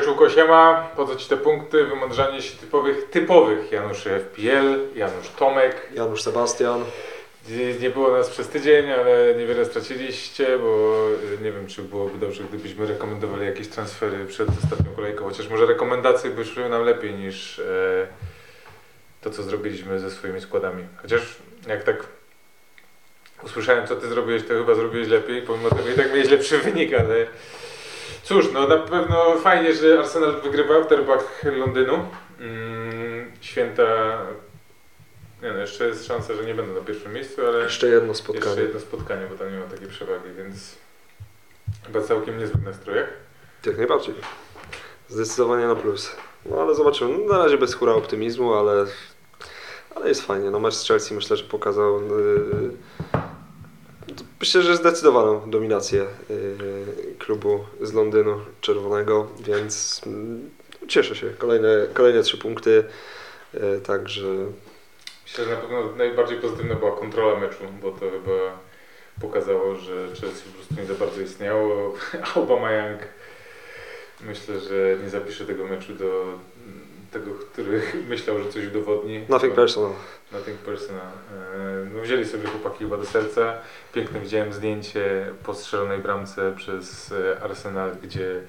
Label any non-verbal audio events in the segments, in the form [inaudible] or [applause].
Czółko siema, po co Ci te punkty? Wymądrzanie się typowych, typowych Januszy FPL, Janusz Tomek. Janusz Sebastian. Nie, nie było nas przez tydzień, ale niewiele straciliście, bo y, nie wiem, czy byłoby dobrze, gdybyśmy rekomendowali jakieś transfery przed ostatnią kolejką, chociaż może rekomendacje by szły nam lepiej niż e, to, co zrobiliśmy ze swoimi składami. Chociaż jak tak usłyszałem, co Ty zrobiłeś, to chyba zrobiłeś lepiej, pomimo tego i tak miałeś lepszy wynik, ale cóż, no na pewno fajnie, że Arsenal wygrywa w derbach Londynu. Mm, święta nie no, jeszcze jest szansa, że nie będą na pierwszym miejscu, ale Jeszcze jedno spotkanie. jeszcze jedno spotkanie, bo tam nie ma takiej przewagi, więc chyba całkiem niezłych nastrojach. Jak najbardziej. Zdecydowanie na plus. No ale zobaczymy. No, na razie bez hura optymizmu, ale, ale jest fajnie. No mecz z Chelsea myślę, że pokazał yy, myślę, że zdecydowaną dominację yy, klubu z Londynu Czerwonego, więc yy, cieszę się. Kolejne, kolejne trzy punkty. Yy, także Myślę, że na pewno najbardziej pozytywna była kontrola meczu, bo to chyba pokazało, że Chelsea po prostu nie za bardzo istniało. [laughs] Aubameyang myślę, że nie zapisze tego meczu do tego, który [laughs] myślał, że coś udowodni. nothing personal. Nothing personal. E, No, wzięli sobie chłopaki chyba do serca. Piękne widziałem zdjęcie po strzelonej bramce przez e, Arsenal, gdzie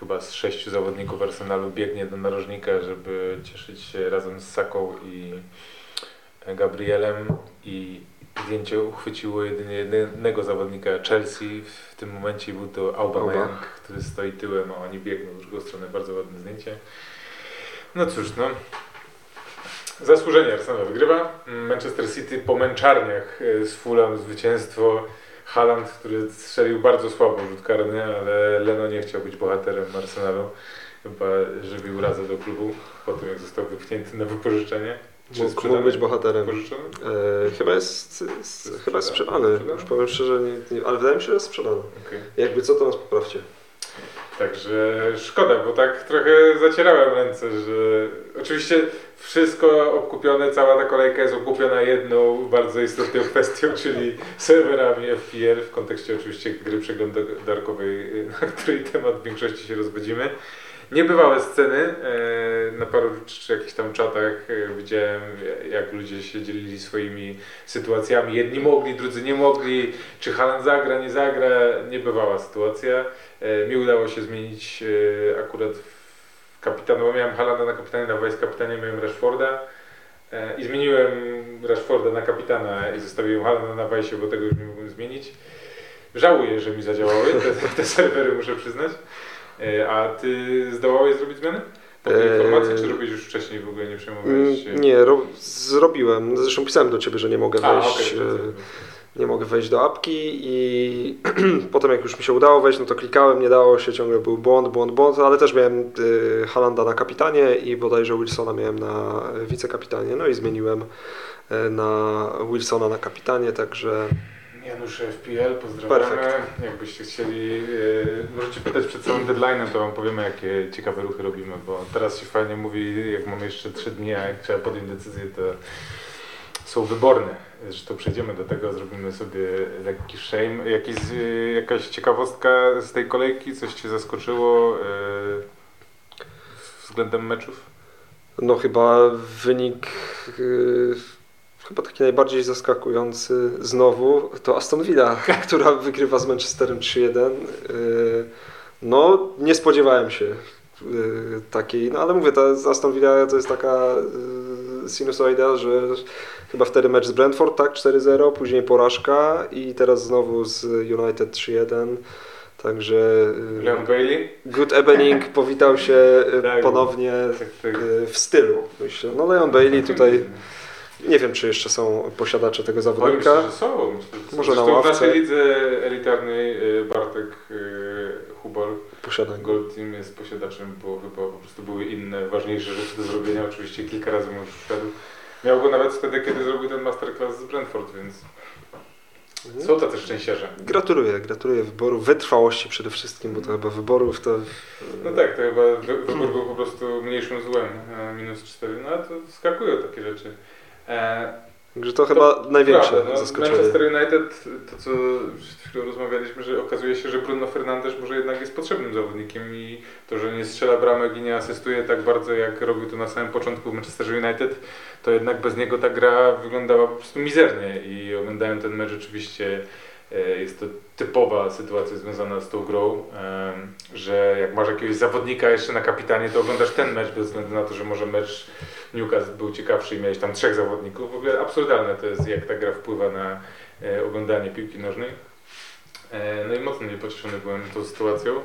chyba z sześciu zawodników Arsenalu biegnie do narożnika, żeby cieszyć się razem z Saką i Gabrielem i zdjęcie uchwyciło jedynie jednego zawodnika Chelsea. W tym momencie był to Aubameyang, Auba. który stoi tyłem, a oni biegną w drugą stronę. Bardzo ładne zdjęcie. No cóż, no. Zasłużenie Arsenal wygrywa. Manchester City po męczarniach e, z Fulham zwycięstwo. Haaland, który strzelił bardzo słabo rzut karny, ale Leno nie chciał być bohaterem Arsenalu. Chyba żywił urazę do klubu po tym, jak został wypchnięty na wypożyczenie. Czy Mógł, mógł być bohaterem. E, chyba jest, jest, chyba jest sprzedany. Sprzedany? Już powiem szczerze, nie, nie, ale wydaje mi się, że jest sprzedany. Okej. Jakby co, to nas poprawcie. Także szkoda, bo tak trochę zacierałem ręce, że oczywiście wszystko obkupione, cała ta kolejka jest okupiona jedną bardzo istotną [laughs] kwestią, czyli serwerami FPL w kontekście oczywiście gry przeglądarkowej, na której temat w większości się rozwodzimy. Niebywałe sceny e, na paru czy jakichś tam czatach e, widziałem, jak ludzie się dzielili swoimi sytuacjami. Jedni mogli, drudzy nie mogli. Czy Haaland zagra, nie zagra? Niebywała sytuacja. E, Mi udało się zmienić akurat kapitana, bo miałem Halanda na kapitanie, na vice kapitanie miałem Rashforda i zmieniłem Rashforda na kapitana i zostawiłem Halanda na vice, bo tego już nie mogłem zmienić. Żałuję, że mi zadziałały te, te serwery, muszę przyznać. E, A ty zdołałeś zrobić zmiany? Eee, informacji, czy robiłeś już wcześniej w ogóle nie przejmowałeś się? Mm, Nie, ro, zrobiłem. Zresztą pisałem do ciebie, że nie mogę A, wejść. to- e, Nie mogę wejść do apki i [clears throat] potem jak już mi się udało wejść, no to klikałem, nie dało się, ciągle był błąd, błąd, błąd, ale też miałem y, Halanda na kapitanie i bodajże Wilsona miałem na e, wicekapitanie, no i zmieniłem e, na Wilsona na kapitanie, także Janusz FPL, pozdrawiamy. Jakbyście chcieli, e, możecie pytać przed całym deadline'em, to Wam powiemy, jakie ciekawe ruchy robimy, bo teraz się fajnie mówi, jak mamy jeszcze 3 dni, a jak trzeba podjąć decyzję, to są wyborne. Zresztą przejdziemy do tego, zrobimy sobie lekki shame. Jakiś, e, jakaś ciekawostka z tej kolejki, coś Cię zaskoczyło e, względem meczów? no chyba wynik chyba taki najbardziej zaskakujący znowu to Aston Villa, [laughs] która wygrywa z Manchesterem 3-1. Y, no nie spodziewałem się y, takiej, no ale mówię, ta Aston Villa to jest taka y, sinusoida, że chyba wtedy mecz z Brentford, tak, 4-0, później porażka i teraz znowu z United 3-1. Także Leon Bailey? Good Evening [laughs] powitał się Tak. ponownie Tak, tak. w stylu, myślę. No Leon Bailey tutaj, [laughs] nie wiem czy jeszcze są posiadacze tego zawodnika. myślę, że są. Myślę. Może na Zresztą w ławce. naszej lidze elitarnej y, Bartek y, Hubal Posiada go. Gold Team jest posiadaczem, bo chyba po prostu były inne, ważniejsze rzeczy do zrobienia. Oczywiście kilka razy mu już wszedł. Miał go nawet wtedy, kiedy zrobił ten masterclass z Brentford, więc są tacy szczęściarze. Gratuluję, gratuluję wyboru, wytrwałości przede wszystkim, bo to chyba wyborów to... No tak, to chyba wy- wybór był po prostu mniejszym złem, e, minus 4, no ale to skakują takie rzeczy. E, Także to chyba największe Prawda, no, zaskoczenie. Manchester United, to co przed chwilą rozmawialiśmy, że okazuje się, że Bruno Fernandes może jednak jest potrzebnym zawodnikiem i to, że nie strzela bramek i nie asystuje tak bardzo jak robił to na samym początku w Manchester United, to jednak bez niego ta gra wyglądała po prostu mizernie i oglądałem ten mecz rzeczywiście e, jest to typowa sytuacja związana z tą grą, że jak masz jakiegoś zawodnika jeszcze na kapitanie, to oglądasz ten mecz bez względu na to, że może mecz Newcastle był ciekawszy i miałeś tam trzech zawodników. W ogóle absurdalne to jest, jak ta gra wpływa na e, oglądanie piłki nożnej. E, no i mocno niepocieszony byłem tą sytuacją.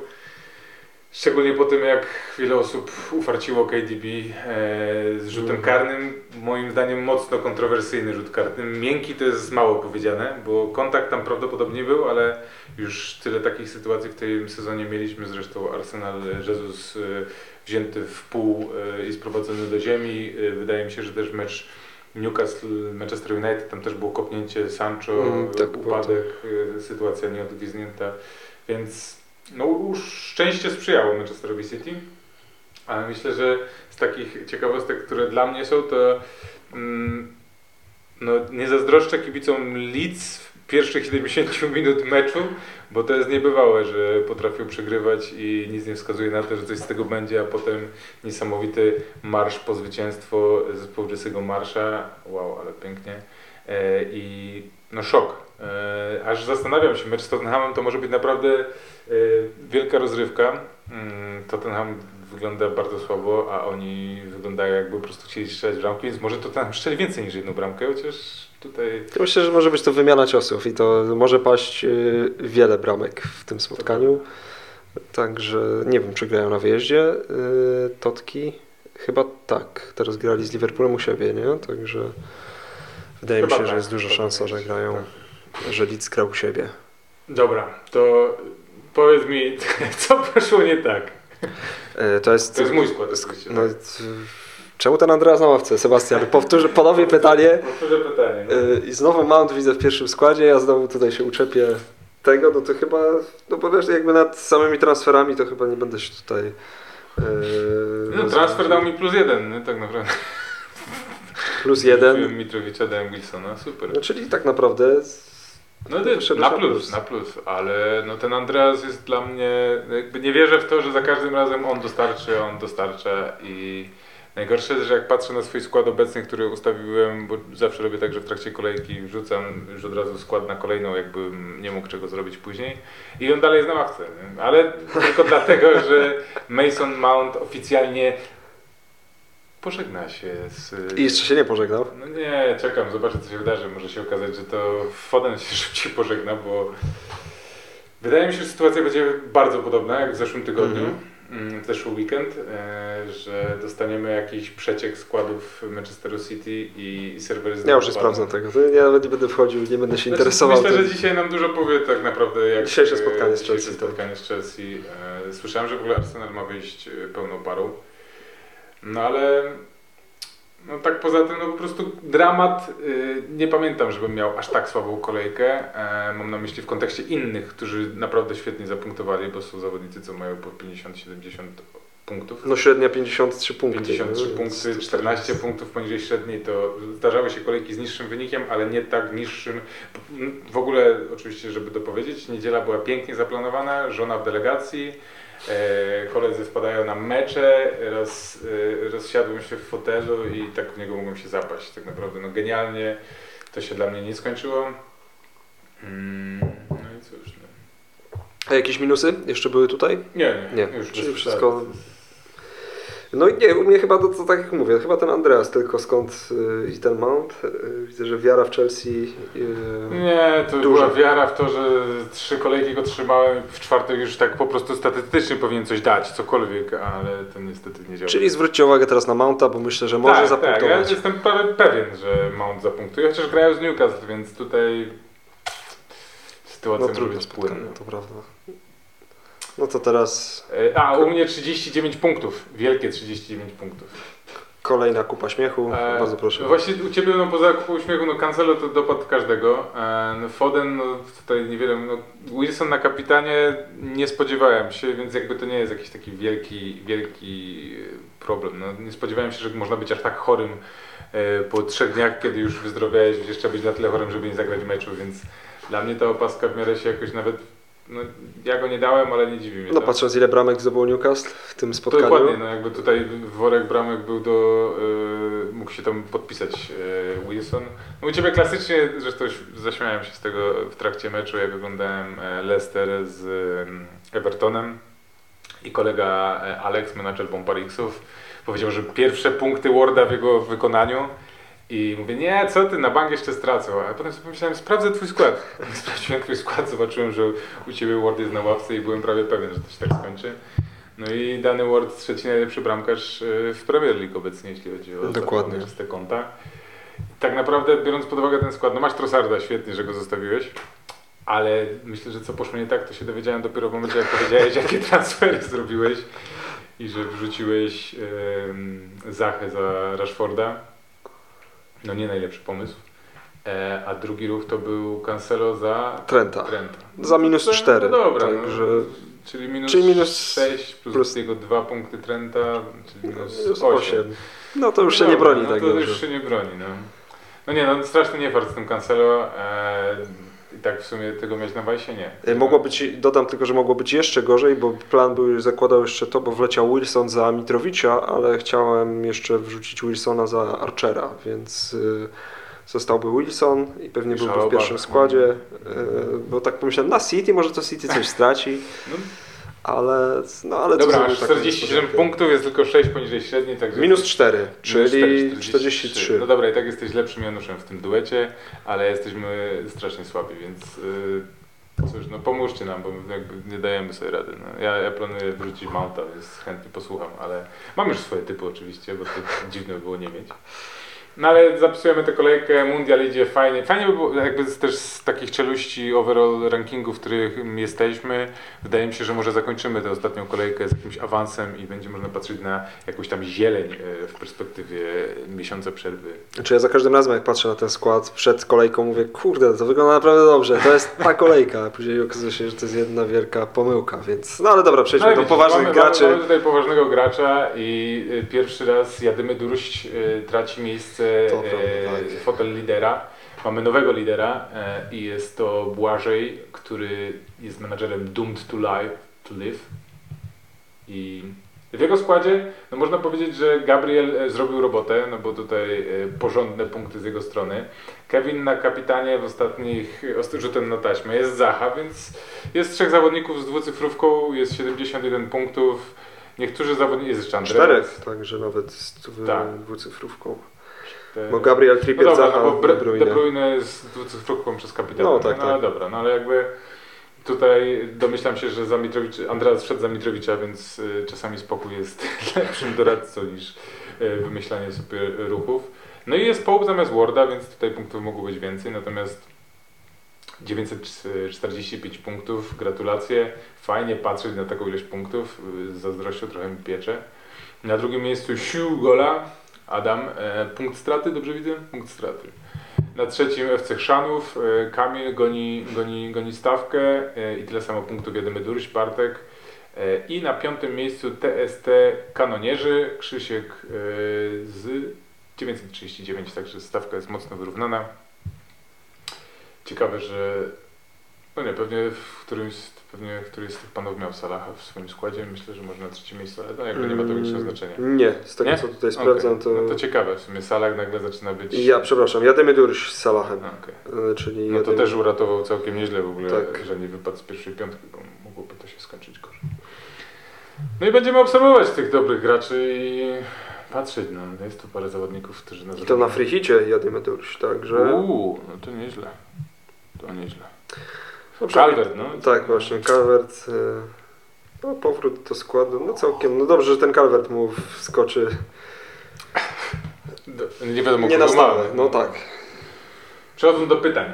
Szczególnie po tym, jak wiele osób ufarciło KDB e, z rzutem karnym. Moim zdaniem mocno kontrowersyjny rzut karny. Miękki to jest mało powiedziane, bo kontakt tam prawdopodobnie był, ale już tyle takich sytuacji w tym sezonie mieliśmy. Zresztą Arsenal Jesus e, wzięty w pół e, i sprowadzony do ziemi. E, Wydaje mi się, że też mecz Newcastle, Manchester United, tam też było kopnięcie Sancho, Mm, tak, upadek, e, sytuacja nieodgwiznięta, więc no szczęście sprzyjało Manchesterowi City, ale myślę, że z takich ciekawostek, które dla mnie są, to mm, no, nie zazdroszczę kibicom Leeds w pierwszych 70 [laughs] minut meczu, bo to jest niebywałe, że potrafią przegrywać i nic nie wskazuje na to, że coś z tego będzie, a potem niesamowity marsz po zwycięstwo zespołu Jesse'ego Marsza. Wow, ale pięknie. E, I no szok. E, aż zastanawiam się, mecz z Tottenhamem to może być naprawdę e, wielka rozrywka. Mm, Tottenham wygląda bardzo słabo, a oni wyglądają jakby po prostu chcieli strzelać bramki, więc może Tottenham strzeli więcej niż jedną bramkę, chociaż tutaj Ja Myślę, że może być to wymiana ciosów i to może paść y, wiele bramek w tym spotkaniu. Także nie wiem, czy grają na wyjeździe Totki. Chyba tak. Teraz grali z Liverpoolem u siebie, nie? Także wydaje mi Chyba się, że tak, jest duża szansa, że grają, tak. Że Leeds grał u siebie. Dobra, to powiedz mi, [laughs] co poszło nie tak? Y, To jest, To jest mój skład oczywiście. no, tak? y, czemu ten Andreas na ławce? Sebastian, powtórzę ponownie pytanie. Powtórzę pytanie. no. I znowu Mount widzę w pierwszym składzie, ja znowu tutaj się uczepię tego, no to chyba, no bo wiesz, jakby nad samymi transferami to chyba nie będę się tutaj... Yy, No, transfer dał mi plus jeden, nie? tak naprawdę. Plus jeden, Mitrowicza, dałem Wilsona, super. no czyli tak naprawdę No to na plus, plus. na plus, ale no ten Andreas jest dla mnie, jakby nie wierzę w to, że za każdym razem on dostarczy, on dostarcza i najgorsze jest, że jak patrzę na swój skład obecny, który ustawiłem, bo zawsze robię tak, że w trakcie kolejki wrzucam już od razu skład na kolejną, jakbym nie mógł czego zrobić później i on dalej jest na ławce, ale tylko [laughs] dlatego, że Mason Mount oficjalnie pożegna się z... i jeszcze się nie pożegnał. No nie, czekam, zobaczę co się wydarzy. Może się okazać, że to Foden się [laughs] szybciej pożegna, bo wydaje mi się, że sytuacja będzie bardzo podobna jak w zeszłym tygodniu, mm. w zeszły weekend, e, że dostaniemy jakiś przeciek składów Manchesteru City i serwery Ja już nie sprawdzam tego, to ja nawet nie będę wchodził, nie będę się Znaczy, interesował. Myślę, tym. że dzisiaj nam dużo powie tak naprawdę jak Dzisiejsze e, spotkanie z dzisiejsze Chelsea, tak. spotkanie z Chelsea. Słyszałem, że w ogóle Arsenal ma wyjść e, pełną parą. No ale no tak poza tym no po prostu dramat. y, Nie pamiętam, żebym miał aż tak słabą kolejkę. E, Mam na myśli w kontekście innych, którzy naprawdę świetnie zapunktowali, bo są zawodnicy, co mają po 50-70 punktów. No średnia 53 punkty. 53 no, punkty, więc to 14 punktów poniżej średniej to zdarzały się kolejki z niższym wynikiem, ale nie tak niższym. W ogóle oczywiście, żeby dopowiedzieć, niedziela była pięknie zaplanowana, żona w delegacji, koledzy wpadają na mecze, roz, e, rozsiadłem się w fotelu i tak w niego mogłem się zapaść. Tak naprawdę no genialnie to się dla mnie nie skończyło. Mm, No i cóż. No. A jakieś minusy jeszcze były tutaj? Nie, nie, Nie, już czyli wszystko-. No i nie, u mnie chyba to, to tak jak mówię, chyba ten Andreas tylko skąd y, i ten Mount. Y, widzę, że wiara w Chelsea. y, Nie, to Dużo. była wiara w to, że trzy kolejki go trzymałem, w czwartej już tak po prostu statystycznie powinien coś dać, cokolwiek, ale to niestety nie działa. Czyli zwróćcie uwagę teraz na Mounta, bo myślę, że może tak, zapunktować. Tak, ja jestem pe- pewien, że Mount zapunktuje, chociaż grają z Newcastle, więc tutaj sytuacja no może być spotkanie, płynna. to prawda. No to teraz E, A, u mnie 39 punktów, wielkie 39 punktów. kolejna kupa śmiechu. E, Bardzo proszę. Właśnie u Ciebie no, poza kupą uśmiechu, no Cancelo to dopadł każdego. E, no, Foden, no tutaj niewiele, no, Wilson na kapitanie nie spodziewałem się, więc jakby to nie jest jakiś taki wielki, wielki e, problem. No, nie spodziewałem się, że można być aż tak chorym e, po trzech dniach, kiedy już wyzdrowiałeś, jeszcze być na tyle chorym, żeby nie zagrać meczu, więc dla mnie ta opaska w miarę się jakoś nawet, no ja go nie dałem, ale nie dziwi mnie No to. patrząc ile bramek zdobył Newcastle w tym spotkaniu. dokładnie, no jakby tutaj worek bramek był do, y, mógł się tam podpisać y, Wilson. No u Ciebie klasycznie, zresztą zaśmiałem się z tego w trakcie meczu, jak oglądałem e, Leicester z y, Evertonem i kolega e, Alex, menadżer Bombarixów, powiedział, że pierwsze punkty Warda w jego wykonaniu i mówię, nie, co ty, na bank jeszcze stracą. A potem sobie pomyślałem, sprawdzę twój skład. [laughs] Sprawdziłem twój skład, zobaczyłem, że u ciebie Ward jest na ławce i byłem prawie pewien, że to się tak skończy. No i dany Ward, trzeci najlepszy bramkarz y, w Premier League obecnie, jeśli chodzi o Dokładnie. czyste konta. Tak naprawdę, biorąc pod uwagę ten skład, no masz Trossarda, świetnie, że go zostawiłeś. Ale myślę, że co poszło nie tak, to się dowiedziałem dopiero w momencie, jak powiedziałeś, [laughs] jakie transfery zrobiłeś i że wrzuciłeś em, Zachę za Rashforda. No nie najlepszy pomysł. E, a drugi ruch to był Cancelo za Trenta. Trenta. Za minus To- cztery, No dobra, także- no, czyli minus, czyli minus 6 plus, plus- jego dwa punkty Trenta, czyli minus Minus 8. osiem. No to już się No nie dobra, broni no tak to dobrze. już się nie broni, no. No nie, no straszny niefart z tym Cancelo. E, tak w sumie tego mieć na wajsie? Nie. E, Mogło być, dodam tylko, że mogło być jeszcze gorzej, bo plan był, zakładał jeszcze to, bo wleciał Wilson za Mitrowicza, ale chciałem jeszcze wrzucić Wilsona za Archera, więc y, zostałby Wilson i pewnie byłby w pierwszym składzie, y, bo tak pomyślałem, na City może to City coś [laughs] straci, No, ale, no ale dobra, taką 47 niespodziankę? punktów, jest tylko 6 poniżej średniej, także... Minus 4, Minus czyli 4, 43. No dobra, i tak jesteś lepszym Januszem w tym duecie, ale jesteśmy strasznie słabi, więc yy, cóż, no pomóżcie nam, bo nie dajemy sobie rady. No. Ja, ja planuję wrócić Mounta, więc chętnie posłucham, ale mam już swoje typy oczywiście, bo to [laughs] dziwne by było nie mieć. No ale zapisujemy tę kolejkę, Mundial idzie fajnie. Fajnie by było jakby też z takich czeluści overall rankingów, w których jesteśmy. Wydaje mi się, że może zakończymy tę ostatnią kolejkę z jakimś awansem i będzie można patrzeć na jakąś tam zieleń e, w perspektywie miesiąca przerwy. Znaczy ja za każdym razem jak patrzę na ten skład przed kolejką mówię, kurde, to wygląda naprawdę dobrze, to jest ta kolejka, a później okazuje się, że to jest jedna wielka pomyłka, więc no ale dobra, przejdźmy ale do poważnych mamy, graczy. Mamy, tutaj poważnego gracza i y, pierwszy raz Jadymy Durść y, traci miejsce prawda, e, tak. fotel lidera. Mamy nowego lidera e, i jest to Błażej, który jest menadżerem Doomed to Live, to live. I w jego składzie no można powiedzieć, że Gabriel e, zrobił robotę, no bo tutaj e, porządne punkty z jego strony. Kevin na kapitanie w ostatnich ost- rzutem na taśmę jest Zacha, więc jest trzech zawodników z dwucyfrówką, jest 71 punktów. Niektórzy zawodnicy, jest jeszcze Andreas. Czterech, także nawet z Tak. dwucyfrówką. Te- Bo Gabriel no Trippier, dobra, Zaha, no bo Bre-. De Bruyne jest dwucyfrówką przez kapitana. No, tak, no, ale tak. dobra, no ale jakby tutaj domyślam się, że Andreas wszedł za Mitrowicza, więc y, czasami spokój jest [laughs] lepszym doradcą niż y, wymyślanie super ruchów. No i jest Pope zamiast Warda, więc tutaj punktów mogło być więcej, natomiast 945 punktów, gratulacje. Fajnie patrzeć na taką ilość punktów, y, z zazdrością trochę mi piecze. Na drugim miejscu Siu Gola, Adam, e, punkt straty, dobrze widzę? Punkt straty. Na trzecim FC Chrzanów, e, Kamil goni, goni, goni stawkę e, i tyle samo punktów jedymy Durś, Bartek. I na piątym miejscu TST Kanonierzy, Krzysiek z 939, także stawka jest mocno wyrównana. Ciekawe, że no nie, pewnie w którymś, pewnie któryś z tych panów miał Salaha w swoim składzie. Myślę, że może na trzecim miejscu, ale to jakby nie ma to większego Mm, znaczenia. Nie, z tego Nie? co tutaj sprawdzam, to... No to ciekawe, w sumie Salah nagle zaczyna być... Ja, przepraszam, jadymy Durś z Salahem, okej. e, czyli No to też uratował całkiem nieźle w ogóle, Tak. że nie wypadł z pierwszej piątki, bo mogłoby to się skończyć gorzej. No i będziemy obserwować tych dobrych graczy i patrzeć, no jest tu parę zawodników, którzy nas I to na frichicie jadymy Durś, także... Uuu, no to nieźle. To nieźle. No, Calvert, no. Tak, właśnie, Calvert. e, No, powrót do składu, no całkiem. No dobrze, że ten Calvert mu wskoczy. Do- Nie wiadomo, Nie kogo mamy. no tak. Przechodząc do pytań.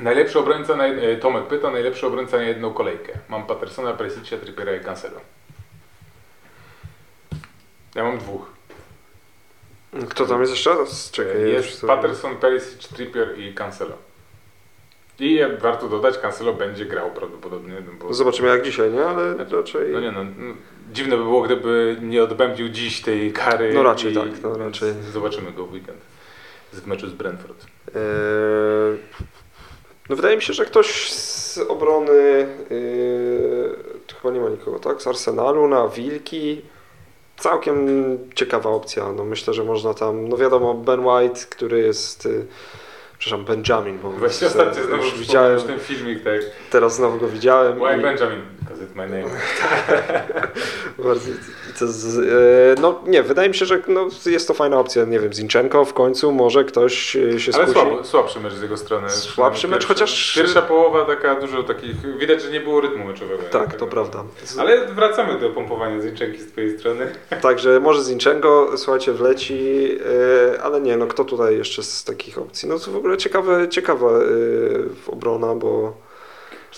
Najlepszy obrońca, na, e, Tomek pyta, najlepszy obrońca na jedną kolejkę. Mam Pattersona, Presiccia, Trippiera i Cancelo. Ja mam dwóch. Kto tam jest jeszcze raz? Czekaj, już jest Patterson, Perisic, Trippier i Cancelo. I jak warto dodać, Cancelo będzie grał prawdopodobnie. No, bo, Zobaczymy jak dzisiaj, nie? Ale raczej. no nie no, no, dziwne by było, gdyby nie odbędził dziś tej kary. No raczej i tak, no raczej. Zobaczymy go w weekend w meczu z Brentford. Eee, no wydaje mi się, że ktoś z obrony, yy, chyba nie ma nikogo, tak? Z Arsenalu na Wilki. Całkiem ciekawa opcja. No myślę, że można tam, no wiadomo, Ben White, który jest, yy, przepraszam, Benjamin, bo Właśnie ostatnio znowu już widziałem ten filmik, tak. teraz znowu go widziałem. Why i- Benjamin? Because it's my name. [laughs] Bardzo, i to z, e, no nie, wydaje mi się, że no, jest to fajna opcja, nie wiem, Zinchenko w końcu, może ktoś e, się Ale skusi. słabo, słabszy mecz z jego strony. Słabszy mecz, chociaż- Pierwsza połowa taka dużo takich, widać, że nie było rytmu meczowego. Tak, to prawda. Ale wracamy do pompowania Zinczenki z twojej strony. [laughs] Także może Zinchenko, słuchajcie, wleci, e, ale nie, no kto tutaj jeszcze z takich opcji? No to w ogóle ciekawe, ciekawa obrona, bo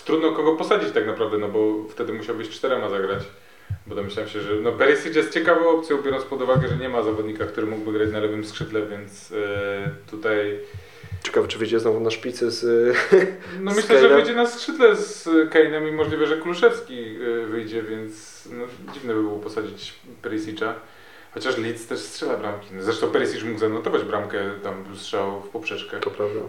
Trudno kogo posadzić tak naprawdę, no bo wtedy musiałbyś czterema zagrać. Bo domyślam się, że no Perisic jest ciekawą opcją, biorąc pod uwagę, że nie ma zawodnika, który mógłby grać na lewym skrzydle, więc e, tutaj ciekawe, czy wyjdzie znowu na szpicy z... no Z myślę, że wyjdzie na skrzydle z Kane'em i możliwe, że Kluszewski e, wyjdzie, więc no, dziwne by było posadzić Perisic'a. Chociaż Leeds też strzela bramki. No, Zresztą Perisic mógł zanotować bramkę, tam strzał w poprzeczkę. To prawda.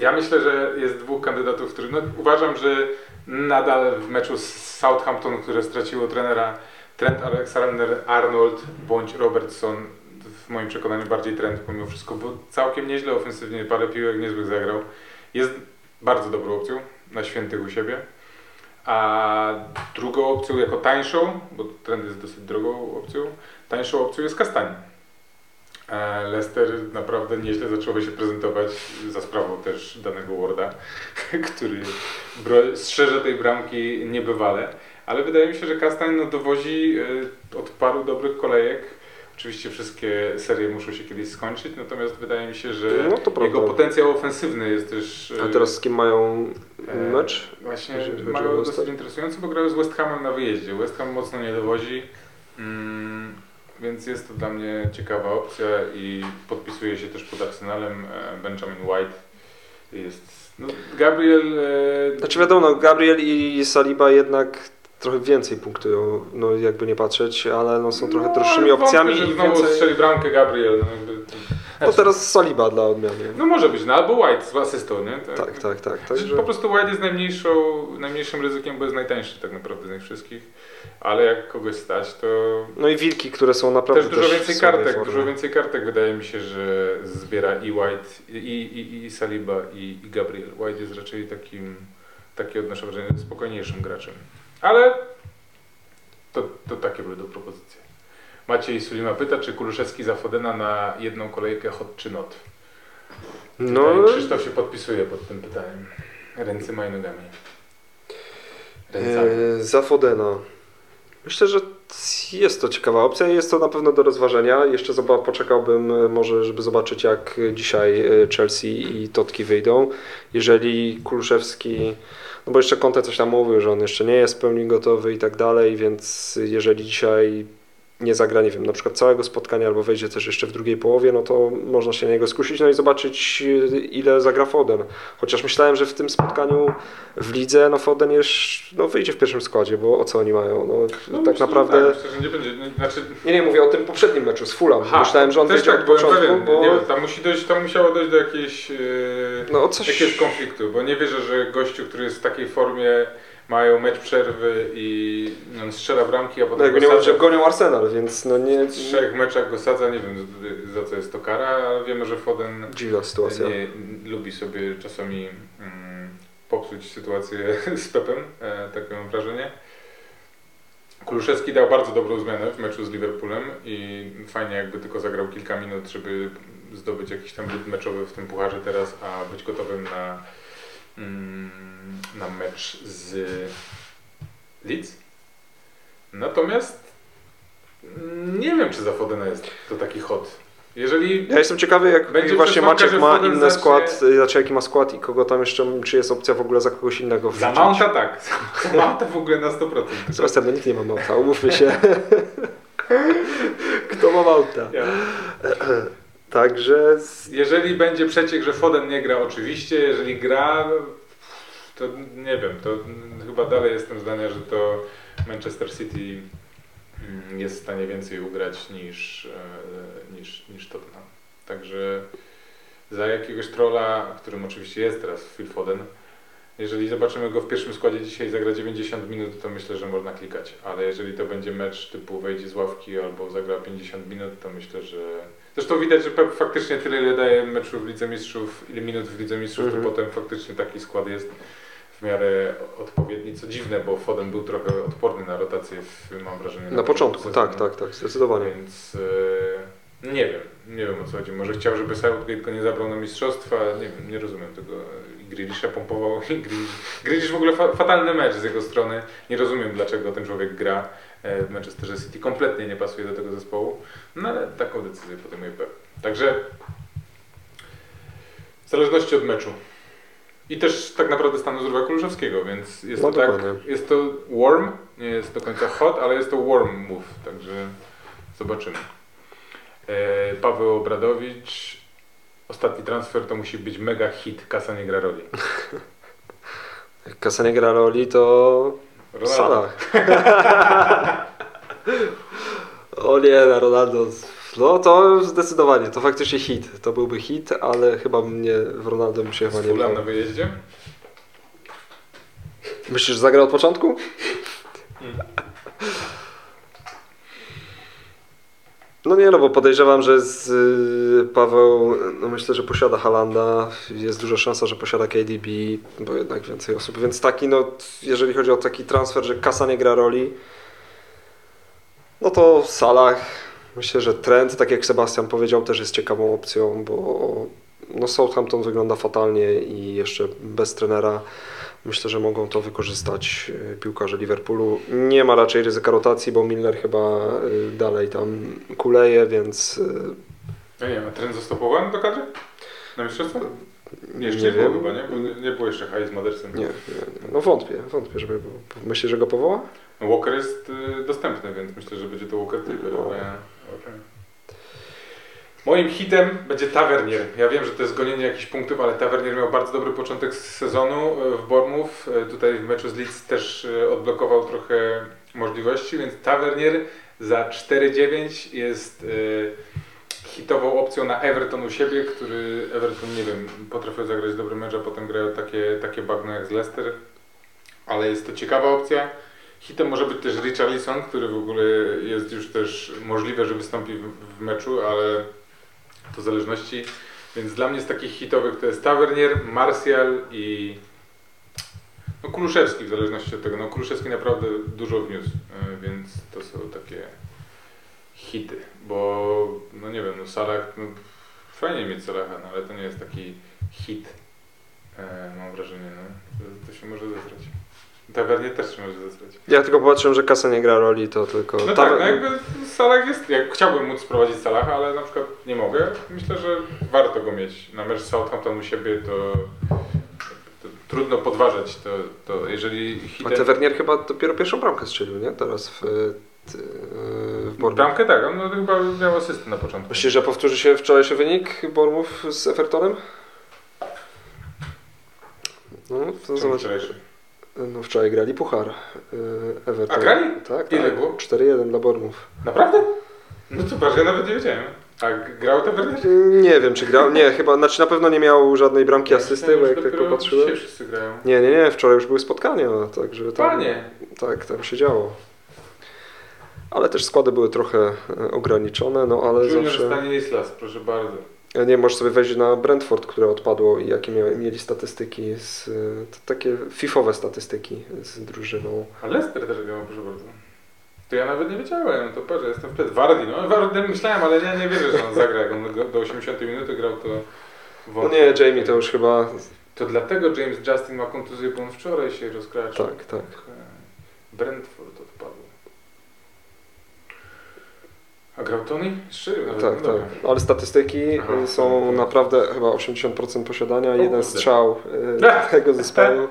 Ja myślę, że jest dwóch kandydatów, których no, uważam, że nadal w meczu z Southampton, które straciło trenera Trent Alexander-Arnold bądź Robertson, w moim przekonaniu bardziej Trent pomimo wszystko, bo całkiem nieźle ofensywnie, parę piłek niezłych zagrał. Jest bardzo dobrą opcją na świętych u siebie. A drugą opcją jako tańszą, bo Trent jest dosyć drogą opcją, tańszą opcją jest Kastań. Leicester naprawdę nieźle zaczęło się prezentować za sprawą też danego Warda, [laughs] który strzeże tej bramki niebywale. Ale wydaje mi się, że Kastań no, dowozi e, od paru dobrych kolejek. Oczywiście wszystkie serie muszą się kiedyś skończyć, natomiast wydaje mi się, że No jego potencjał ofensywny jest też... e, A teraz z kim mają e, mecz? Właśnie mają dosyć interesujący, bo grają z West Hamem na wyjeździe. West Ham mocno nie dowozi, mm, więc jest to dla mnie ciekawa opcja i podpisuje się też pod Arsenalem e, Benjamin White. Jest, no, Gabriel... E, Znaczy wiadomo, no, Gabriel i Saliba jednak trochę więcej punktują, no jakby nie patrzeć, ale no, są trochę no, droższymi opcjami wątpię, że i znowu więcej... strzeli bramkę Gabriel. No, jakby, No teraz Saliba dla odmiany. no może być, no albo White z asystą, nie? Tak, tak, tak. Także... Także... Po prostu White jest najmniejszą, najmniejszym ryzykiem, bo jest najtańszy tak naprawdę z nich wszystkich. Ale jak kogoś stać, to No i wilki, które są naprawdę też dużo w więcej kartek. formie. Dużo więcej kartek wydaje mi się, że zbiera i White, i, i, i Saliba, i, i Gabriel. White jest raczej takim, taki odnoszę wrażenie, spokojniejszym graczem. Ale to, to takie były do propozycje. Maciej Sulima pyta, czy Kuluszewski za Fodena na jedną kolejkę hot czy not? No. Krzysztof się podpisuje pod tym pytaniem. Ręcyma i nogami. Ręcami. e, za Fodena. Myślę, że jest to ciekawa opcja jest to na pewno do rozważenia. Jeszcze poczekałbym e, może, żeby zobaczyć jak dzisiaj e, Chelsea i Totki wyjdą. Jeżeli Kuluszewski, no bo jeszcze Conte coś tam mówił, że on jeszcze nie jest w pełni gotowy i tak dalej, więc jeżeli dzisiaj nie zagra, nie wiem, na przykład całego spotkania albo wejdzie też jeszcze w drugiej połowie, no to można się na niego skusić, no i zobaczyć e, ile zagra Foden. Chociaż myślałem, że w tym spotkaniu w lidze, no Foden już no, wyjdzie w pierwszym składzie, bo o co oni mają? No, No, tak myślę, naprawdę... Tak, myślę, że nie będzie. no, Znaczy, Nie, nie, mówię o tym poprzednim meczu z Fulham. aha, myślałem, że on wyjdzie tak, od początku, pewien, bo... nie tam, musi dojść, tam musiało dojść do jakiejś, yy, No coś... jakiegoś konfliktu, bo nie wierzę, że gościu, który jest w takiej formie, mają mecz przerwy i on strzela bramki, a No potem jakby go sadza. że gonią Arsenal, więc no nie... W trzech meczach go sadza, nie wiem za co jest to kara, ale wiemy, że Foden Dziwna sytuacja. nie, lubi sobie czasami mm, popsuć sytuację [laughs] z Pepem, e, takie mam wrażenie. Kuluszewski dał bardzo dobrą zmianę w meczu z Liverpoolem i fajnie jakby tylko zagrał kilka minut, żeby zdobyć jakiś tam meczowy w tym pucharze teraz, a być gotowym na, na mecz z Leeds. Natomiast mm, nie wiem, czy za Fodena jest to taki hot. Jeżeli Ja jestem ciekawy, jak Będzie właśnie Maciek ma inny zacznie- skład, znaczy jaki ma skład i kogo tam jeszcze, czy jest opcja w ogóle za kogoś innego Za wrzucić. Mounta tak. Za Mounta w ogóle na 100%. Sebastian, no nikt nie ma Mounta, umówmy się. [laughs] Kto ma Mounta? Ja. Także z- Jeżeli będzie przeciek, że Foden nie gra oczywiście, jeżeli gra, to nie wiem, to chyba dalej jestem zdania, że to Manchester City mm, jest w stanie więcej ugrać niż, e, niż, niż Tottenham. Także za jakiegoś trolla, którym oczywiście jest teraz Phil Foden, jeżeli zobaczymy go w pierwszym składzie dzisiaj zagra 90 minut, to myślę, że można klikać. Ale jeżeli to będzie mecz typu wejdzie z ławki albo zagra 50 minut, to myślę, że... Zresztą widać, że Pep faktycznie tyle, ile daje meczu w Lidze Mistrzów, ile minut w Lidze Mistrzów, Mhm. to potem faktycznie taki skład jest w miarę odpowiedni. Co dziwne, bo Foden był trochę odporny na rotację, w, mam wrażenie. Na początku, sezonu. tak, tak, tak, zdecydowanie. Więc e, nie wiem, nie wiem o co chodzi. Może chciał, żeby Southgate go nie zabrał na mistrzostwa, nie wiem, nie rozumiem tego. Grealisha pompował, [laughs] Grealish, w ogóle fa fatalny mecz z jego strony. Nie rozumiem dlaczego ten człowiek gra e, w Manchesterze City. Kompletnie nie pasuje do tego zespołu. No ale taką decyzję podejmuje Pep. Także w zależności od meczu. I też tak naprawdę stanu zdrowia Kuluszewskiego, więc jest No to tak, dokładnie. jest to warm, nie jest do końca hot, ale jest to warm move, także zobaczymy. E, Paweł Obradowicz, ostatni transfer to musi być mega hit, kasa nie gra roli. [laughs] Jak Kasa nie gra roli, to Ronaldo. Salah. [laughs] o nie, na Ronaldo. No to zdecydowanie, to faktycznie hit. To byłby hit, ale chyba mnie w Ronaldo bym się chyba nie na wyjeździe? Myślisz, że zagra od początku? No nie, no bo podejrzewam, że z, y, Paweł, no myślę, że posiada Halanda, jest duża szansa, że posiada KDB, bo jednak więcej osób, więc taki, no jeżeli chodzi o taki transfer, że kasa nie gra roli, no to w Salah, myślę, że trend, tak jak Sebastian powiedział, też jest ciekawą opcją, bo no Southampton wygląda fatalnie i jeszcze bez trenera Myślę, że mogą to wykorzystać e, piłkarze Liverpoolu. Nie ma raczej ryzyka rotacji, bo Milner chyba e, dalej tam kuleje, więc Ja nie wiem, a trend został powołany do kadry? Na mistrzostwo? Jeszcze nie nie, było chyba, nie? Bo nie, było jeszcze Hayes Madersen. Nie, nie, nie. No wątpię, wątpię, żeby było. Myślisz, że go powoła? Walker jest y, dostępny, więc myślę, że będzie to Walker tylko. No. ale- okej. Moim hitem będzie Tavernier. Ja wiem, że to jest gonienie jakichś punktów, ale Tavernier miał bardzo dobry początek sezonu y, w Bournemouth. Y, Tutaj w meczu z Leeds też y, odblokował trochę możliwości, więc Tavernier za 4-9 jest hitową opcją na Everton u siebie, który Everton, nie wiem, potrafił zagrać dobry mecz, a potem grają takie, takie bagno jak z Leicester. Ale jest to ciekawa opcja. Hitem może być też Richarlison, który w ogóle jest już też możliwe, że wystąpi w, w meczu, ale w zależności. Więc dla mnie z takich hitowych to jest Tavernier, Martial i no Kuluszewski w zależności od tego. No Kuluszewski naprawdę dużo wniósł, e, więc to są takie hity, bo no nie wiem, no Salah, no fajnie mieć Salaha, no ale to nie jest taki hit, e, mam wrażenie, no. To, to się może zesrać. Tavernier też może zesrać. Ja tylko popatrzyłem, że kasa nie gra roli, to tylko... No tak, no jakby Salah jest, jak chciałbym móc prowadzić Salaha, ale na przykład nie mogę. Myślę, że warto go mieć. Na mecz Southampton u siebie to, to trudno podważać to, to jeżeli A hitem... Tavernier chyba dopiero pierwszą bramkę strzelił, nie? Teraz w, t- w Bournemouth. Bramkę tak, on no, chyba miał asystę na początku. Myślisz, że powtórzy się wczorajszy wynik Bournemouth z Evertonem? No, to Czemu zobacz. wczorajszy? No wczoraj grali Puchar. y, Everton. A grali? Tak, Ile tak. było? 4-1 dla Bournemouth. Naprawdę? No to patrz, ja nawet nie wiedziałem. A grał Tavernier? Nie wiem, czy grał. Nie, chyba, znaczy na pewno nie miał żadnej bramki asysty, bo jak tak popatrzyłem. Dzisiaj wszyscy grają. Nie, nie, nie, wczoraj już były spotkania, także tam, Panie! tak, tam się działo. Ale też składy były trochę e, ograniczone, no ale Junior zawsze... Stanislas, proszę bardzo. Ja nie, możesz sobie wejść na Brentford, które odpadło i jakie mieli statystyki, z, e, to takie fifowe statystyki z drużyną. A Leicester też grał, proszę bardzo. To ja nawet nie wiedziałem, to patrz, ja jestem wtedy Wardy, no Wardy myślałem, ale nie, nie wierzę, że on zagra, jak on do 80 minuty grał, to No wątpię. nie, Jamie to już chyba... To dlatego James Justin ma kontuzję, bo on wczoraj się rozkraczył. Tak, tak. Brentford odpadł. A grał Tony? Tak, no dobra. tak. Ale statystyki Aha, y, są tak. naprawdę chyba 80% posiadania, O jeden kurde. strzał [laughs] y, tego zespołu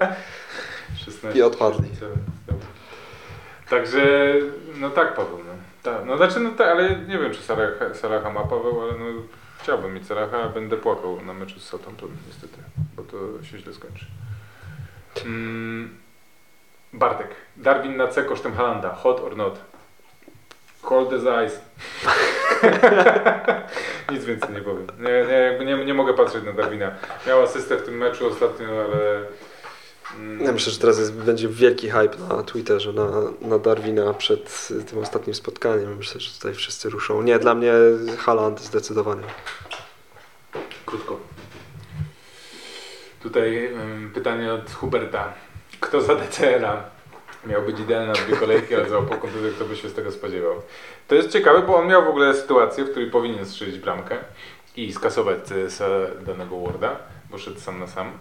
16. i odpadli. Dobra. Także, no tak Paweł, no. Tak, no znaczy, no tak, ale nie wiem czy Salaha, Salaha ma Paweł, ale no chciałbym mieć Salaha, a będę płakał na meczu z Southampton niestety, bo to się źle skończy. Mm, Bartek. Darwin na C kosztem Halanda. Hot or not? Cold as ice. [laughs] Nic więcej nie powiem. Nie, nie, jakby nie, nie mogę patrzeć na Darwina. Miał asystę w tym meczu ostatnio, ale... mm, Ja myślę, że teraz jest, będzie wielki hype na Twitterze na, na Darwina przed tym ostatnim spotkaniem. Myślę, że tutaj wszyscy ruszą. Nie, dla mnie Haaland zdecydowanie. Krótko. Tutaj ym, pytanie od Huberta. Kto za DCL-a miał być idealny na dwie kolejki, ale za opół kontuzję, kto by się z tego spodziewał? To jest ciekawe, bo on miał w ogóle sytuację, w której powinien strzelić bramkę i skasować CSA danego Warda, bo szedł sam na sam.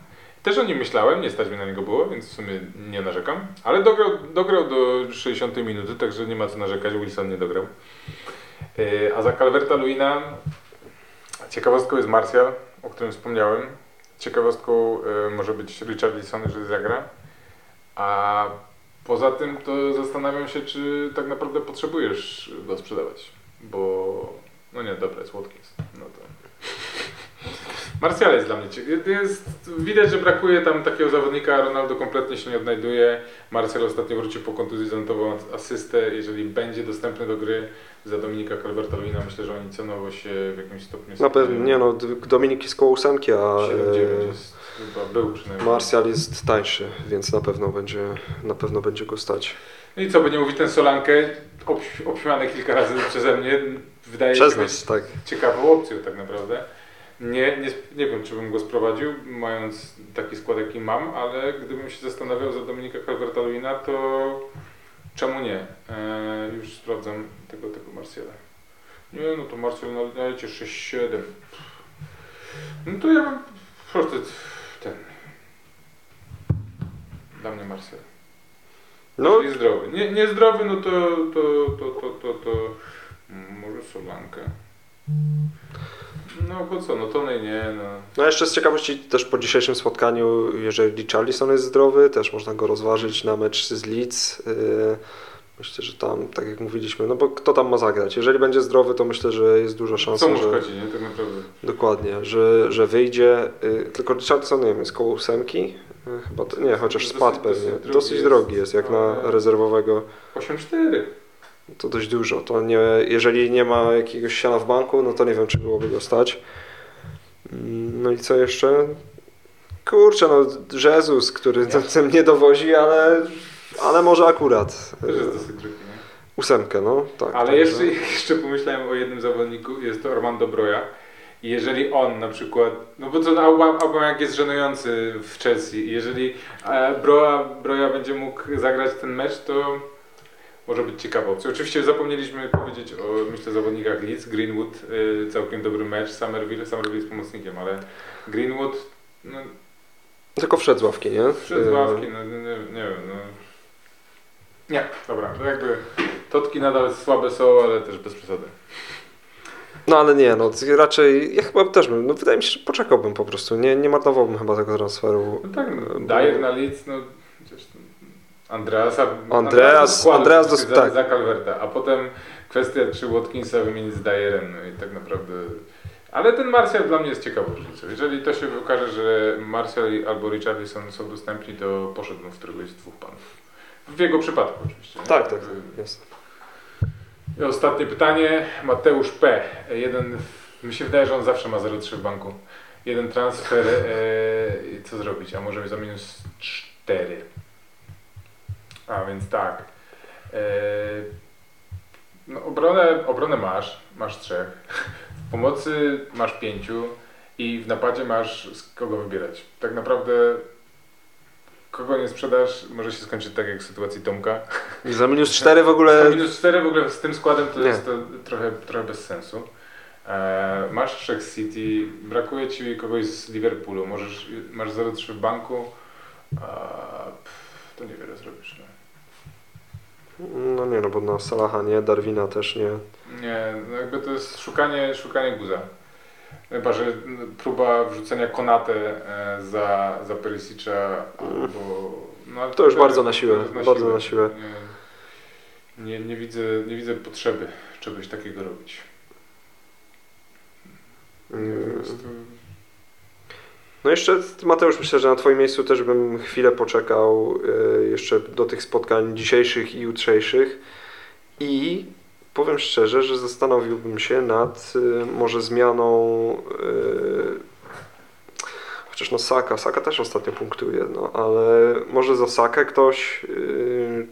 Też o nim myślałem, nie stać mi na niego było, więc w sumie nie narzekam. Ale dograł, dograł do 60 minuty, także nie ma co narzekać, Wilson nie dograł. Yy, A za Calverta Luina ciekawostką jest Martial, o którym wspomniałem. Ciekawostką y, może być Richarlison, że zagra. A poza tym to zastanawiam się, czy tak naprawdę potrzebujesz go sprzedawać. Bo, no nie, dobra, jest Watkins. No to... Martial jest dla mnie ciekawy. Jest, widać, że brakuje tam takiego zawodnika, Ronaldo kompletnie się nie odnajduje. Martial ostatnio wrócił po kontuzji, zanotował asystę. Jeżeli będzie dostępny do gry za Dominika Calvert-Lewina, myślę, że oni cenowo się w jakimś stopniu... Na pewno, nie no, Dominik jest koło ósemki, a 7-9 e, jest, chyba był przynajmniej. Martial jest tańszy, więc na pewno będzie, na pewno będzie go stać. No i co by nie mówić, ten Solankę, obś- obśmiany kilka razy przeze mnie, wydaje Przez się nas, tak. ciekawą opcją tak naprawdę. Nie, nie, nie wiem, czy bym go sprowadził, mając taki skład, jaki mam, ale gdybym się zastanawiał za Dominika Calvert-Lewina, to czemu nie? E, już sprawdzam tego, tego Marciala. Nie, no to Marcial na lecie 6-7. No to ja bym po prostu ten. Dla mnie Marcel. No, Czyli zdrowy. Nie, niezdrowy, no to, to, to, to, to, to może Solankę. No bo co, no Tony nie, no. no jeszcze z ciekawości też po dzisiejszym spotkaniu, jeżeli Charlison jest zdrowy, też można go rozważyć na mecz z Leeds. Yy, Myślę, że tam, tak jak mówiliśmy, no bo kto tam ma zagrać? Jeżeli będzie zdrowy, to myślę, że jest duża szansa, Co mu że... szkodzi, nie? Tak naprawdę. Dokładnie, że, że wyjdzie. y, Tylko Richardson nie wiem, jest koło ósemki. Y, Chyba to, nie, chociaż Dosyć- spadł dosyć pewnie. drogi Dosyć jest, drogi jest, jak na rezerwowego. 8-4. To dość dużo. To nie, jeżeli nie ma jakiegoś siana w banku, no to nie wiem, czy byłoby go stać. Mm, No i co jeszcze? Kurczę, no Jezus, który ten, [laughs] ten nie dowozi, ale, ale może akurat. Też jest dosyć drogi, nie? Ósemkę, no tak. Ale jeszcze, [laughs] jeszcze pomyślałem o jednym zawodniku, jest to Armando Broja. I jeżeli on na przykład, no bo to Aubame- Aubameyang jest żenujący w Chelsea, jeżeli e, Broja, Broja będzie mógł zagrać ten mecz, to może być ciekawą opcją. Oczywiście zapomnieliśmy powiedzieć o, myślę, zawodnikach Leeds, Greenwood, y, całkiem dobry mecz, Somerville, Somerville jest pomocnikiem, ale Greenwood, no, Tylko wszedł z ławki, nie? przez Y, ławki, no, nie, nie wiem, no. Nie, dobra, to jakby Totki nadal słabe są, ale też bez przesady. No ale nie, no raczej ja chyba też bym, no wydaje mi się, że poczekałbym po prostu, nie, nie marnowałbym chyba tego transferu. No tak, no, Bo- Dyer na Leeds, no przecież Andreasa... Andreas- Andreas dos- za, tak. za Calverta, a potem kwestia, czy Watkinsa wymienić z Dyerem, no i tak naprawdę... Ale ten Martial dla mnie jest ciekawą różnicą. Jeżeli to się okaże, że Martial i- albo Richarlison są dostępni, to poszedłbym w któregoś z dwóch panów. W jego przypadku oczywiście. nie? Tak, tak, jest. I ostatnie pytanie. Mateusz P. Jeden, mi się wydaje, że on zawsze ma 0,3 w banku. Jeden transfer, e, co zrobić? A może za minus 4. A więc tak. E, no, obronę, obronę masz, masz trzech. W pomocy masz pięciu i w napadzie masz z kogo wybierać. Tak naprawdę kogo nie sprzedasz, może się skończyć tak jak w sytuacji Tomka. Za minus 4 w ogóle, Za minus 4 w ogóle z tym składem to Nie. jest to trochę, trochę bez sensu. E, masz trzech City, brakuje ci kogoś z Liverpoolu, możesz, masz 0,3 w banku, a, pff, to niewiele zrobisz. No. no nie no, bo na Salaha nie, Darwina też nie. Nie, no jakby to jest szukanie, szukanie guza. Chyba, że próba wrzucenia Konate e, za, za Perisicza albo... No, To już bardzo na siłę, już bardzo na siłę. Nie, nie, widzę, nie widzę potrzeby czegoś takiego robić. Mm, No jeszcze Mateusz, myślę, że na Twoim miejscu też bym chwilę poczekał y, jeszcze do tych spotkań dzisiejszych i jutrzejszych i powiem szczerze, że zastanowiłbym się nad y, może zmianą y, chociaż no Saka, Saka też ostatnio punktuje, no ale może za Sakę ktoś y,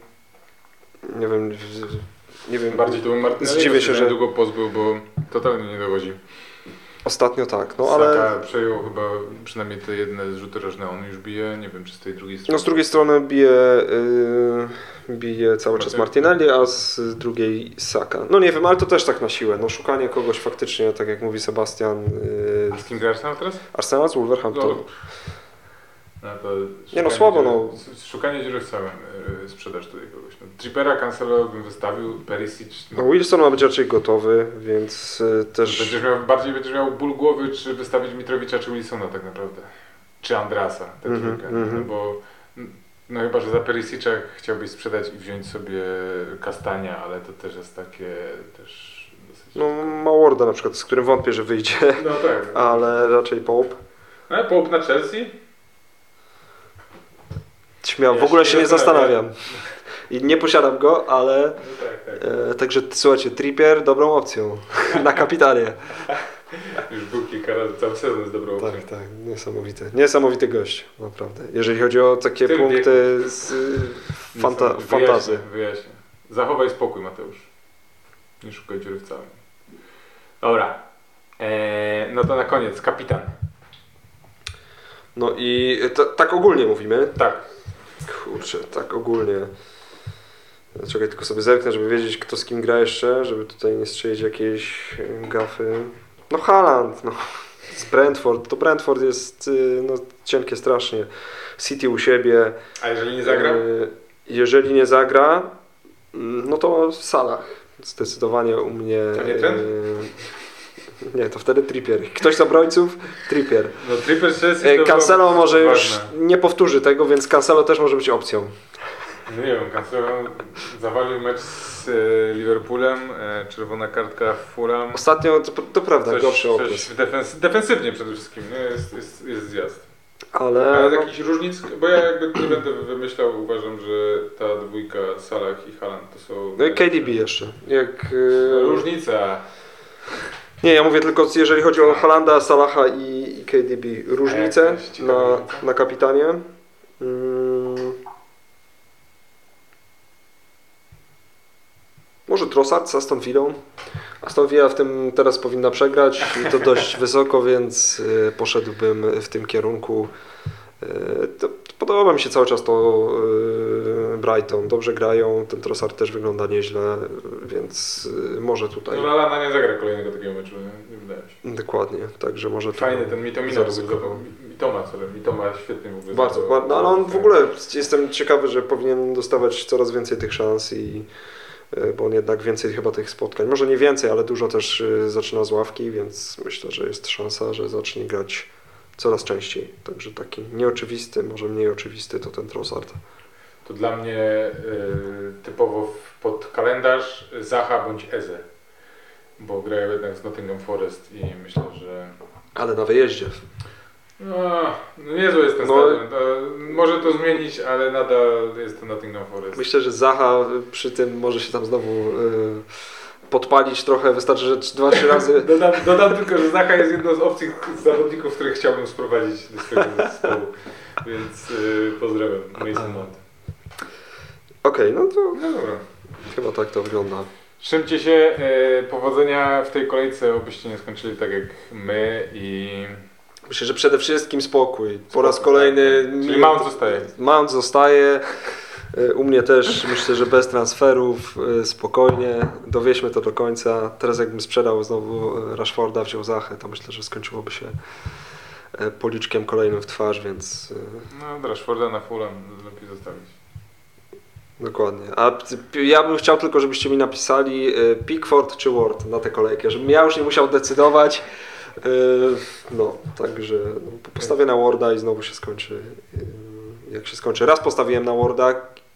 nie wiem w- nie wiem, Bardziej to bym Martinelli Zdziwię się, że- długo pozbył, bo totalnie nie dochodzi. Ostatnio tak, no Saka ale przejął chyba przynajmniej te jedne rzuty rożne, on już bije, nie wiem czy z tej drugiej strony. No z drugiej strony bije, y, bije cały czas Martinelli, a z drugiej Saka. No nie wiem, ale to też tak na siłę. No szukanie kogoś faktycznie, tak jak mówi Sebastian, y, A z kim gra Arsenal teraz? Arsenal z Wolverhampton. No, no Nie no, szukanie słabo, no. Szukanie dziury w całym yy, sprzedaż tutaj kogoś. No, Trippera, Cancelo bym wystawił, Perisic. No Wilson ma być raczej gotowy, więc y, też... Będziesz miał, bardziej będziesz miał ból głowy, czy wystawić Mitrowicza, czy Wilsona tak naprawdę. Czy Andrasa, tę Mhm, trójkę. mhm. No bo no chyba, że za Perisicza chciałbyś sprzedać i wziąć sobie Kastania, ale to też jest takie też dosyć... No ma Warda na przykład, z którym wątpię, że wyjdzie, no tak. [laughs] ale raczej Pope. No, Pope na Chelsea? Śmiał, w ogóle się nie zastanawiam. I nie posiadam go, ale No tak, tak. e, także słuchajcie, Trippier dobrą opcją [laughs] na kapitanie. Już był kilka razy, cały sezon jest dobrą opcją. Tak, tak, niesamowity. Niesamowity gość, naprawdę. Jeżeli chodzi o takie tym punkty z y, fanta Wyjaśnię, fantazy. Wyjaśnię. Zachowaj spokój, Mateusz. Nie szukaj dziury w całym. Dobra. Eee, no to na koniec, kapitan. No i to, tak ogólnie mówimy. Tak. Kurczę, tak ogólnie. Czekaj, tylko sobie zerknę, żeby wiedzieć, kto z kim gra jeszcze, żeby tutaj nie strzelić jakiejś y, gafy. No Haaland, no. Z Brentford. To Brentford jest y, no, cienkie strasznie. City u siebie. A jeżeli nie zagra? Y, Jeżeli nie zagra, mm, no to Salah. Zdecydowanie u mnie. A nie ten? Nie, to wtedy Trippier. Ktoś z obrońców? Trippier. No Y, to Cancelo było może już ważne. nie powtórzy tego, więc Cancelo też może być opcją. No nie wiem, Cancelo zawalił mecz z e, Liverpoolem, e, czerwona kartka w Fulham. Ostatnio, to, to prawda, Coś, gorszy coś okres. defens defensywnie przede wszystkim, nie? Jest, jest, jest zjazd. Ale Ale no, jakichś różnic, bo ja jakby nie będę wymyślał, uważam, że ta dwójka Salah i Haaland to są... no i KDB jeszcze. Jak, y, Różnica. Nie, ja mówię tylko, jeżeli chodzi o Holanda, Salaha i, i KDB. Różnice ciekawa na, na kapitanie. Mm. Może Trossard z Aston Villą. Aston Villa w tym teraz powinna przegrać i to dość [laughs] wysoko, więc y, poszedłbym w tym kierunku. To, podoba mi się cały czas to Brighton. Dobrze grają, ten Trossard też wygląda nieźle, y, więc y, może tutaj. No Lallana nie zagra kolejnego takiego meczu, nie, nie wydaje się. Dokładnie, także może Fajny ten Mitomina, zaryzykował. Mitoma, sorry, Mitoma świetnie w ogóle. Bardzo, bardzo. No, ale on w ogóle jestem ciekawy, że powinien dostawać coraz więcej tych szans i e, bo on jednak więcej chyba tych spotkań, może nie więcej, ale dużo też e, zaczyna z ławki, więc myślę, że jest szansa, że zacznie grać coraz częściej. Także taki nieoczywisty, może mniej oczywisty to ten Trossard. To dla mnie y, typowo pod kalendarz Zaha bądź Eze. Bo grają jednak z Nottingham Forest i myślę, że Ale na wyjeździe. no, no niezły jest ten No. stadion. Może to zmienić, ale nadal jest to Nottingham Forest. Myślę, że Zaha przy tym może się tam znowu e, podpalić trochę, wystarczy, że dwa, trzy razy [laughs] Dodam, dodam tylko, że Zaha jest jedną z opcji zawodników, których chciałbym sprowadzić do swojego zespołu. [laughs] Więc y, pozdrawiam Mason Mount. Okej, no to No dobra. chyba tak to wygląda. Trzymcie się, e, powodzenia w tej kolejce, obyście nie skończyli tak jak my i... Myślę, że przede wszystkim spokój. Po raz kolejny. tak, tak. Czyli Mount zostaje. Mount zostaje. Y, U mnie też myślę, że bez transferów, y, spokojnie. Dowieźmy to do końca. Teraz jakbym sprzedał znowu y, Rashforda, wziął Zachę, to myślę, że skończyłoby się y, policzkiem kolejnym w twarz, więc y, No, Rashforda na Fulham lepiej zostawić. Dokładnie. A ja bym chciał tylko, żebyście mi napisali y, Pickford czy Ward na tę kolejkę, żebym ja już nie musiał decydować. Y, No, także no, postawię na Warda i znowu się skończy. y, Jak się skończy. Raz postawiłem na Warda,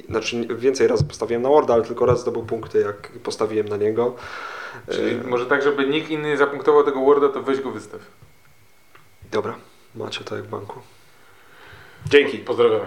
znaczy więcej razy postawiłem na Warda, ale tylko raz zdobył punkty, jak postawiłem na niego. Czyli może tak, żeby nikt inny nie zapunktował tego Worda, to weź go wystaw. Dobra, macie tak jak w banku. Dzięki. Pozdrawiamy.